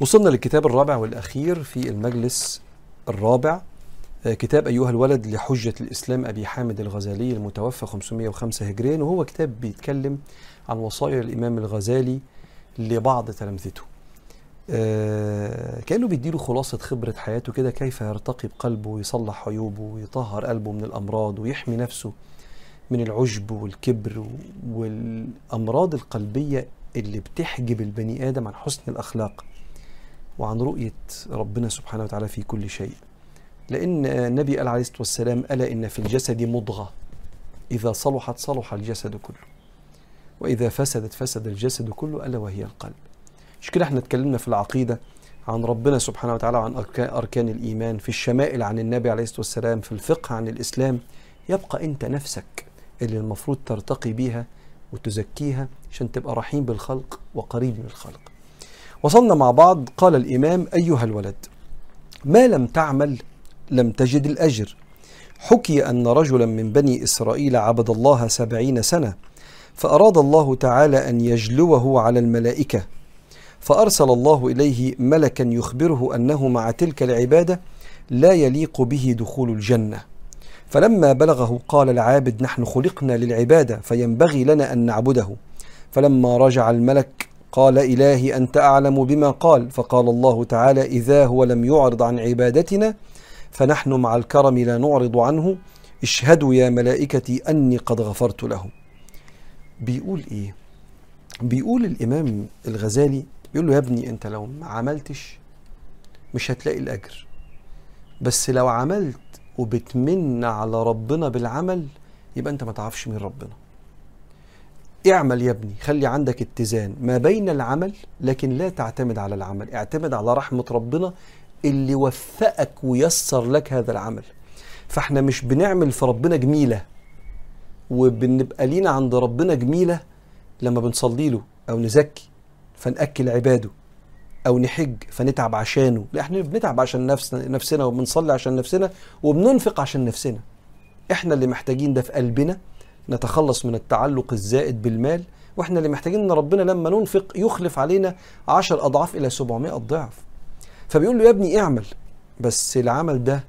وصلنا للكتاب الرابع والأخير في المجلس الرابع. آه، كتاب أيها الولد لحجة الإسلام أبي حامد الغزالي المتوفى 505 هجريا وهو كتاب بيتكلم عن وصايا الإمام الغزالي لبعض تلامذته. آه، كأنه بيديله خلاصة خبرة حياته كده كيف يرتقي بقلبه ويصلح عيوبه ويطهر قلبه من الأمراض ويحمي نفسه من العجب والكبر والأمراض القلبية اللي بتحجب البني آدم عن حسن الأخلاق. وعن رؤية ربنا سبحانه وتعالى في كل شيء. لأن النبي قال عليه الصلاة والسلام ألا إن في الجسد مضغة. إذا صلحت صلح الجسد كله. وإذا فسدت فسد الجسد كله ألا وهي القلب. مش كده إحنا اتكلمنا في العقيدة عن ربنا سبحانه وتعالى أركان, أركان الإيمان. في الشمائل عن النبي عليه الصلاة والسلام في الفقه عن الإسلام يبقى أنت نفسك اللي المفروض ترتقي بيها وتزكيها عشان تبقى رحيم بالخلق وقريب من الخلق وصلنا مع بعض قال الإمام أيها الولد ما لم تعمل لم تجد الأجر. حكي أن رجلا من بني إسرائيل عبد الله سبعين سنة فأراد الله تعالى أن يجلوه على الملائكة فأرسل الله إليه ملكا يخبره أنه مع تلك العبادة لا يليق به دخول الجنة. فلما بلغه قال العابد نحن خلقنا للعبادة فينبغي لنا أن نعبده. فلما رجع الملك قال إلهي أنت أعلم بما قال. فقال الله تعالى إذا هو لم يعرض عن عبادتنا فنحن مع الكرم لا نعرض عنه. اشهدوا يا ملائكتي أني قد غفرت له بيقول إيه؟ بيقول الإمام الغزالي بيقول له يا ابني أنت لو ما عملتش مش هتلاقي الأجر. بس لو عملت وبتمن على ربنا بالعمل يبقى أنت ما تعرفش مين ربنا. اعمل يا ابني خلي عندك اتزان ما بين العمل لكن لا تعتمد على العمل. اعتمد على رحمة ربنا اللي وفقك ويسر لك هذا العمل. فاحنا مش بنعمل في ربنا جميلة وبنبقى لينا عند ربنا جميلة لما بنصلي له أو نزكي فنأكل عباده أو نحج فنتعب عشانه. لا إحنا بنتعب عشان نفسنا, نفسنا وبنصلي عشان نفسنا وبننفق عشان نفسنا. إحنا اللي محتاجين ده في قلبنا. نتخلص من التعلق الزائد بالمال وإحنا اللي محتاجين إن ربنا لما ننفق يخلف علينا عشر أضعاف إلى 700 ضعف فبيقول له يا ابني اعمل بس العمل ده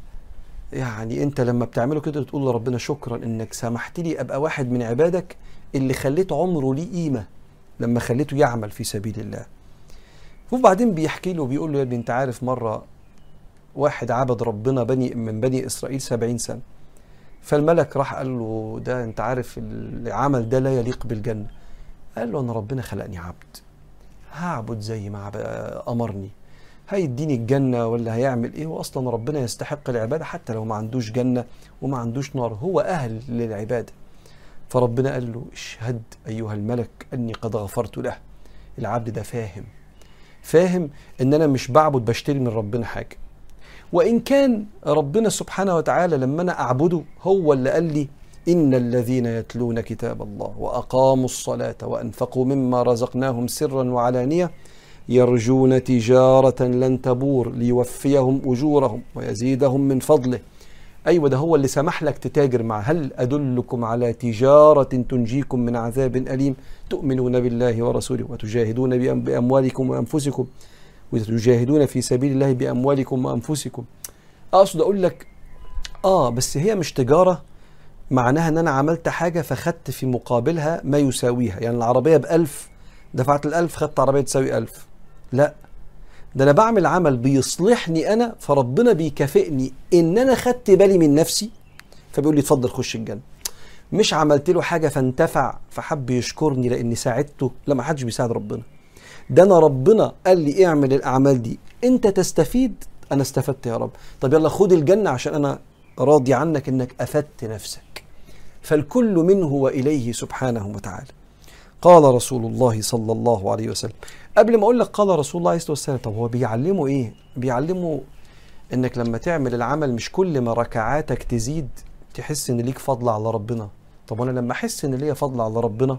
يعني أنت لما بتعمله كده بتقول لربنا شكرا إنك سمحت لي أبقى واحد من عبادك اللي خليت عمره ليه قيمة لما خليته يعمل في سبيل الله. وبعدين بيحكي له بيقول له يا ابني أنت عارف مرة واحد عبد ربنا بني من بني إسرائيل سبعين سنة. فالملك راح قال له ده أنت عارف العمل ده لا يليق بالجنة. قال له أنا ربنا خلقني عبد. هعبد زي ما أمرني. هيديني الجنة ولا هيعمل إيه؟ واصلا ربنا يستحق العبادة حتى لو ما عندوش جنة وما عندوش نار. هو أهل للعبادة. فربنا قال له اشهد أيها الملك أني قد غفرت له. العبد ده فاهم. فاهم إن أنا مش بعبد بشتري من ربنا حاجة. وإن كان ربنا سبحانه وتعالى لما أنا أعبده هو اللي قال لي إن الذين يتلون كتاب الله وأقاموا الصلاة وأنفقوا مما رزقناهم سرا وعلانية يرجون تجارة لن تبور ليوفيهم أجورهم ويزيدهم من فضله. أيوة ده هو اللي سمح لك تتاجر معه. هل أدلكم على تجارة تنجيكم من عذاب أليم؟ تؤمنون بالله ورسوله وتجاهدون بأموالكم وأنفسكم؟ وتجاهدون في سبيل الله بأموالكم وأنفسكم. أقصد أقول لك آه بس هي مش تجارة معناها أن أنا عملت حاجة فخدت في مقابلها ما يساويها. يعني العربية بألف دفعت الألف خدت عربية تساوي ألف. لا. ده أنا بعمل عمل بيصلحني أنا فربنا بيكافئني إن أنا خدت بالي من نفسي فبيقول لي اتفضل خش الجنة. مش عملت له حاجة فانتفع فحب يشكرني لأني ساعدته. لا ما حدش بيساعد ربنا. ده انا ربنا قال لي اعمل الاعمال دي. انت تستفيد؟ أنا استفدت يا رب. طب يلا خد الجنة عشان أنا راضي عنك انك افدت نفسك. فالكل منه وإليه سبحانه وتعالى. قال رسول الله صلى الله عليه وسلم. قبل ما أقول لك قال رسول الله عليه الصلاة والسلام طب هو بيعلمه إيه؟ بيعلمه إنك لما تعمل العمل مش كل ما ركعاتك تزيد تحس إن ليك فضل على ربنا. طب أنا لما أحس إن ليا فضل على ربنا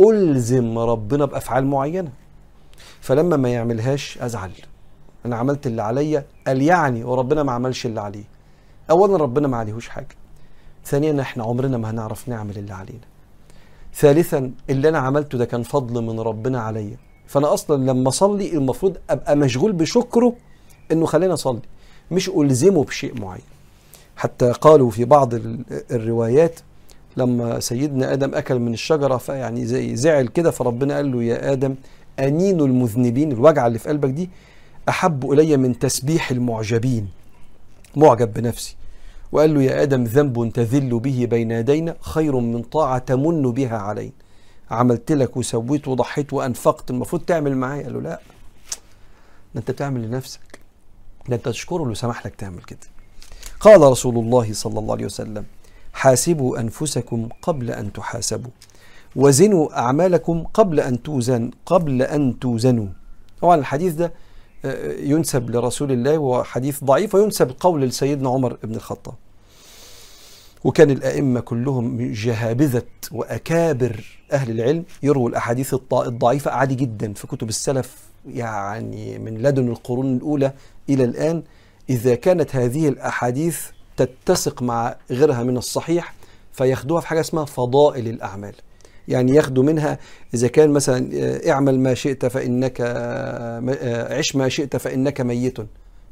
ألزم ربنا بأفعال معينة. فلما ما يعملهاش أزعل. أنا عملت اللي عليا قال يعني وربنا ما عملش اللي عليه. اولا ربنا ما عليهوش حاجة. ثانيا إحنا عمرنا ما هنعرف نعمل اللي علينا. ثالثا اللي أنا عملته ده كان فضل من ربنا عليا. فأنا أصلا لما أصلي المفروض أبقى مشغول بشكره إنه خلينا أصلي مش ألزمه بشيء معين. حتى قالوا في بعض ال- الروايات لما سيدنا آدم أكل من الشجرة فيعني زي زعل كده فربنا قال له يا آدم أنين المذنبين الوجعة اللي في قلبك دي أحب إلي من تسبيح المعجبين. معجب بنفسي. وقال له يا آدم ذنب تذل به بين يدينا خير من طاعة تمن بها علينا. عملت لك وسويت وضحيت وأنفقت المفروض تعمل معايا؟ قال له لا. ده أنت بتعمل لنفسك. ده أنت تشكره اللي سمح لك تعمل كده. قال رسول الله صلى الله عليه وسلم حاسبوا أنفسكم قبل أن تحاسبوا. وزنوا أعمالكم قبل أن توزن قبل أن توزنوا. طبعا الحديث ده آه، ينسب لرسول الله وهو حديث ضعيف وينسب القول لسيدنا عمر بن الخطاب. وكان الأئمة كلهم جهابذة وأكابر أهل العلم يرووا الأحاديث الضعيفة عادي جدا في كتب السلف. يعني من لدن القرون الأولى إلى الآن إذا كانت هذه الأحاديث تتسق مع غيرها من الصحيح فياخدوها في حاجة اسمها فضائل الأعمال. يعني ياخدوا منها. إذا كان مثلا آه، اعمل ما شئت فإنك آه، آه، عش ما شئت فإنك ميت.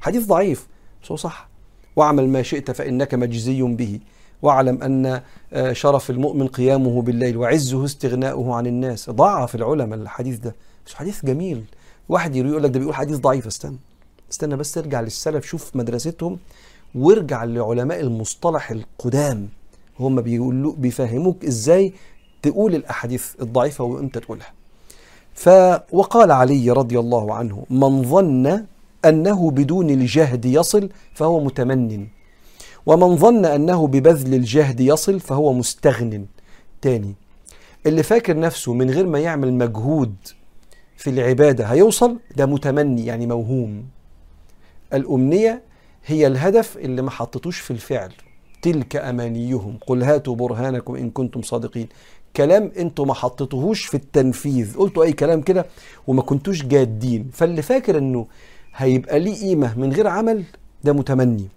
حديث ضعيف بس هو صح. واعمل ما شئت فإنك مجزي به. واعلم أن شرف المؤمن قيامه بالليل وعزه استغناؤه عن الناس. ضعف العلماء الحديث ده. بس حديث جميل. واحد يقول لك ده بيقول حديث ضعيف. استنى استنى بس ارجع للسلف شوف مدرستهم وارجع لعلماء المصطلح القدام. هم بيقولوا بيفهموك إزاي تقول الأحاديث الضعيفة وامتى تقولها. ف وقال علي رضي الله عنه من ظن أنه بدون الجهد يصل فهو متمن. ومن ظن أنه ببذل الجهد يصل فهو مستغن. تاني اللي فاكر نفسه من غير ما يعمل مجهود في العبادة هيوصل؟ ده متمني يعني موهوم. الأمنية هي الهدف اللي ما حطيتوش في الفعل. تلك أمانيهم. قل هاتوا برهانكم إن كنتم صادقين. كلام أنتوا ما حطيتوهوش في التنفيذ. قلتوا أي كلام كده وما كنتوش جادين. فاللي فاكر إنه هيبقى ليه قيمة من غير عمل ده متمني.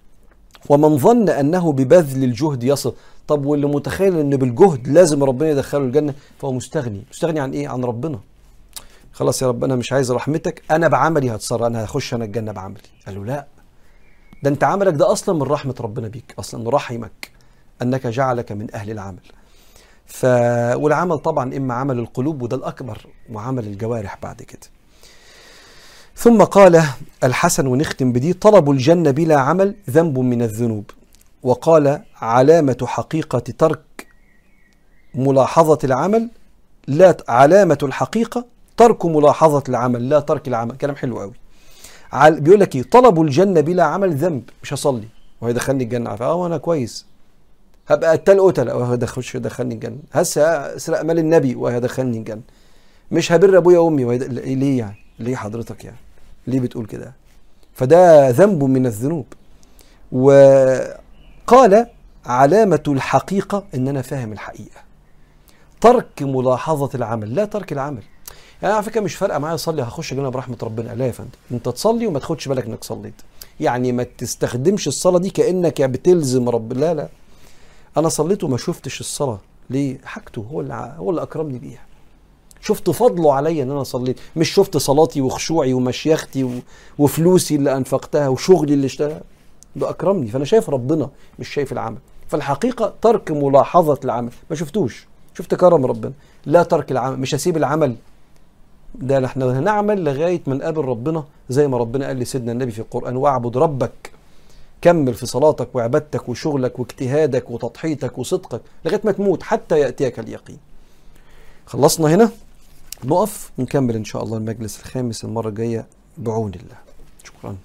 ومن ظن أنه ببذل الجهد يصل. طب واللي متخيل إن بالجهد لازم ربنا يدخله الجنة فهو مستغني. مستغني عن إيه؟ عن ربنا. خلاص يا رب أنا مش عايز رحمتك. أنا بعملي هتصرف. أنا هخش أنا الجنة بعملي. قال له لا. ده أنت عملك ده أصلا من رحمة ربنا بيك. أصلا رحمك أنك جعلك من أهل العمل. ف والعمل طبعا إما عمل القلوب وده الأكبر وعمل الجوارح بعد كده. ثم قال الحسن ونختم بدي طلب الجنة بلا عمل ذنب من الذنوب. وقال علامة حقيقة ترك ملاحظة العمل لا علامة الحقيقة ترك ملاحظة العمل لا ترك العمل. كلام حلو قوي بيقول لك إيه؟ طلب الجنة بلا عمل ذنب مش هصلي. وهيدخلني الجنة. أه وأنا كويس. هبقى قتال قتل وهيدخلش يدخلني الجنة. هسه اسرق مال النبي وهيدخلني الجنة. مش هبر أبويا وأمي. وهيد... ليه يعني؟ ليه حضرتك يعني؟ ليه بتقول كده؟ فده ذنب من الذنوب. وقال علامة الحقيقة إن أنا فاهم الحقيقة. ترك ملاحظة العمل. لا ترك العمل. يعني على فكرة مش فارقة معايا أصلي. هخش جنة برحمة ربنا. لا يا فندم. أنت تصلي وما تاخدش بالك إنك صليت. يعني ما تستخدمش الصلاة دي كأنك يعني بتلزم رب. لا لا. أنا صليت وما شفتش الصلاة. ليه؟ حاجته هو اللي هو اللي أكرمني بيها. شفت فضله عليا إن أنا صليت. مش شفت صلاتي وخشوعي ومشيختي و... وفلوسي اللي أنفقتها وشغلي اللي اشتغل. ده أكرمني. فأنا شايف ربنا مش شايف العمل. فالحقيقة ترك ملاحظة العمل. ما شفتوش. شفت كرم ربنا. لا ترك العمل. مش هسيب العمل. ده إحنا هنعمل لغاية ما نقابل ربنا زي ما ربنا قال لسيدنا النبي في القرآن واعبد ربك كمل في صلاتك وعبادتك وشغلك واجتهادك وتضحيتك وصدقك لغاية ما تموت حتى يأتيك اليقين. خلصنا هنا؟ نقف نكمل إن شاء الله المجلس الخامس المرة الجاية بعون الله. شكرا.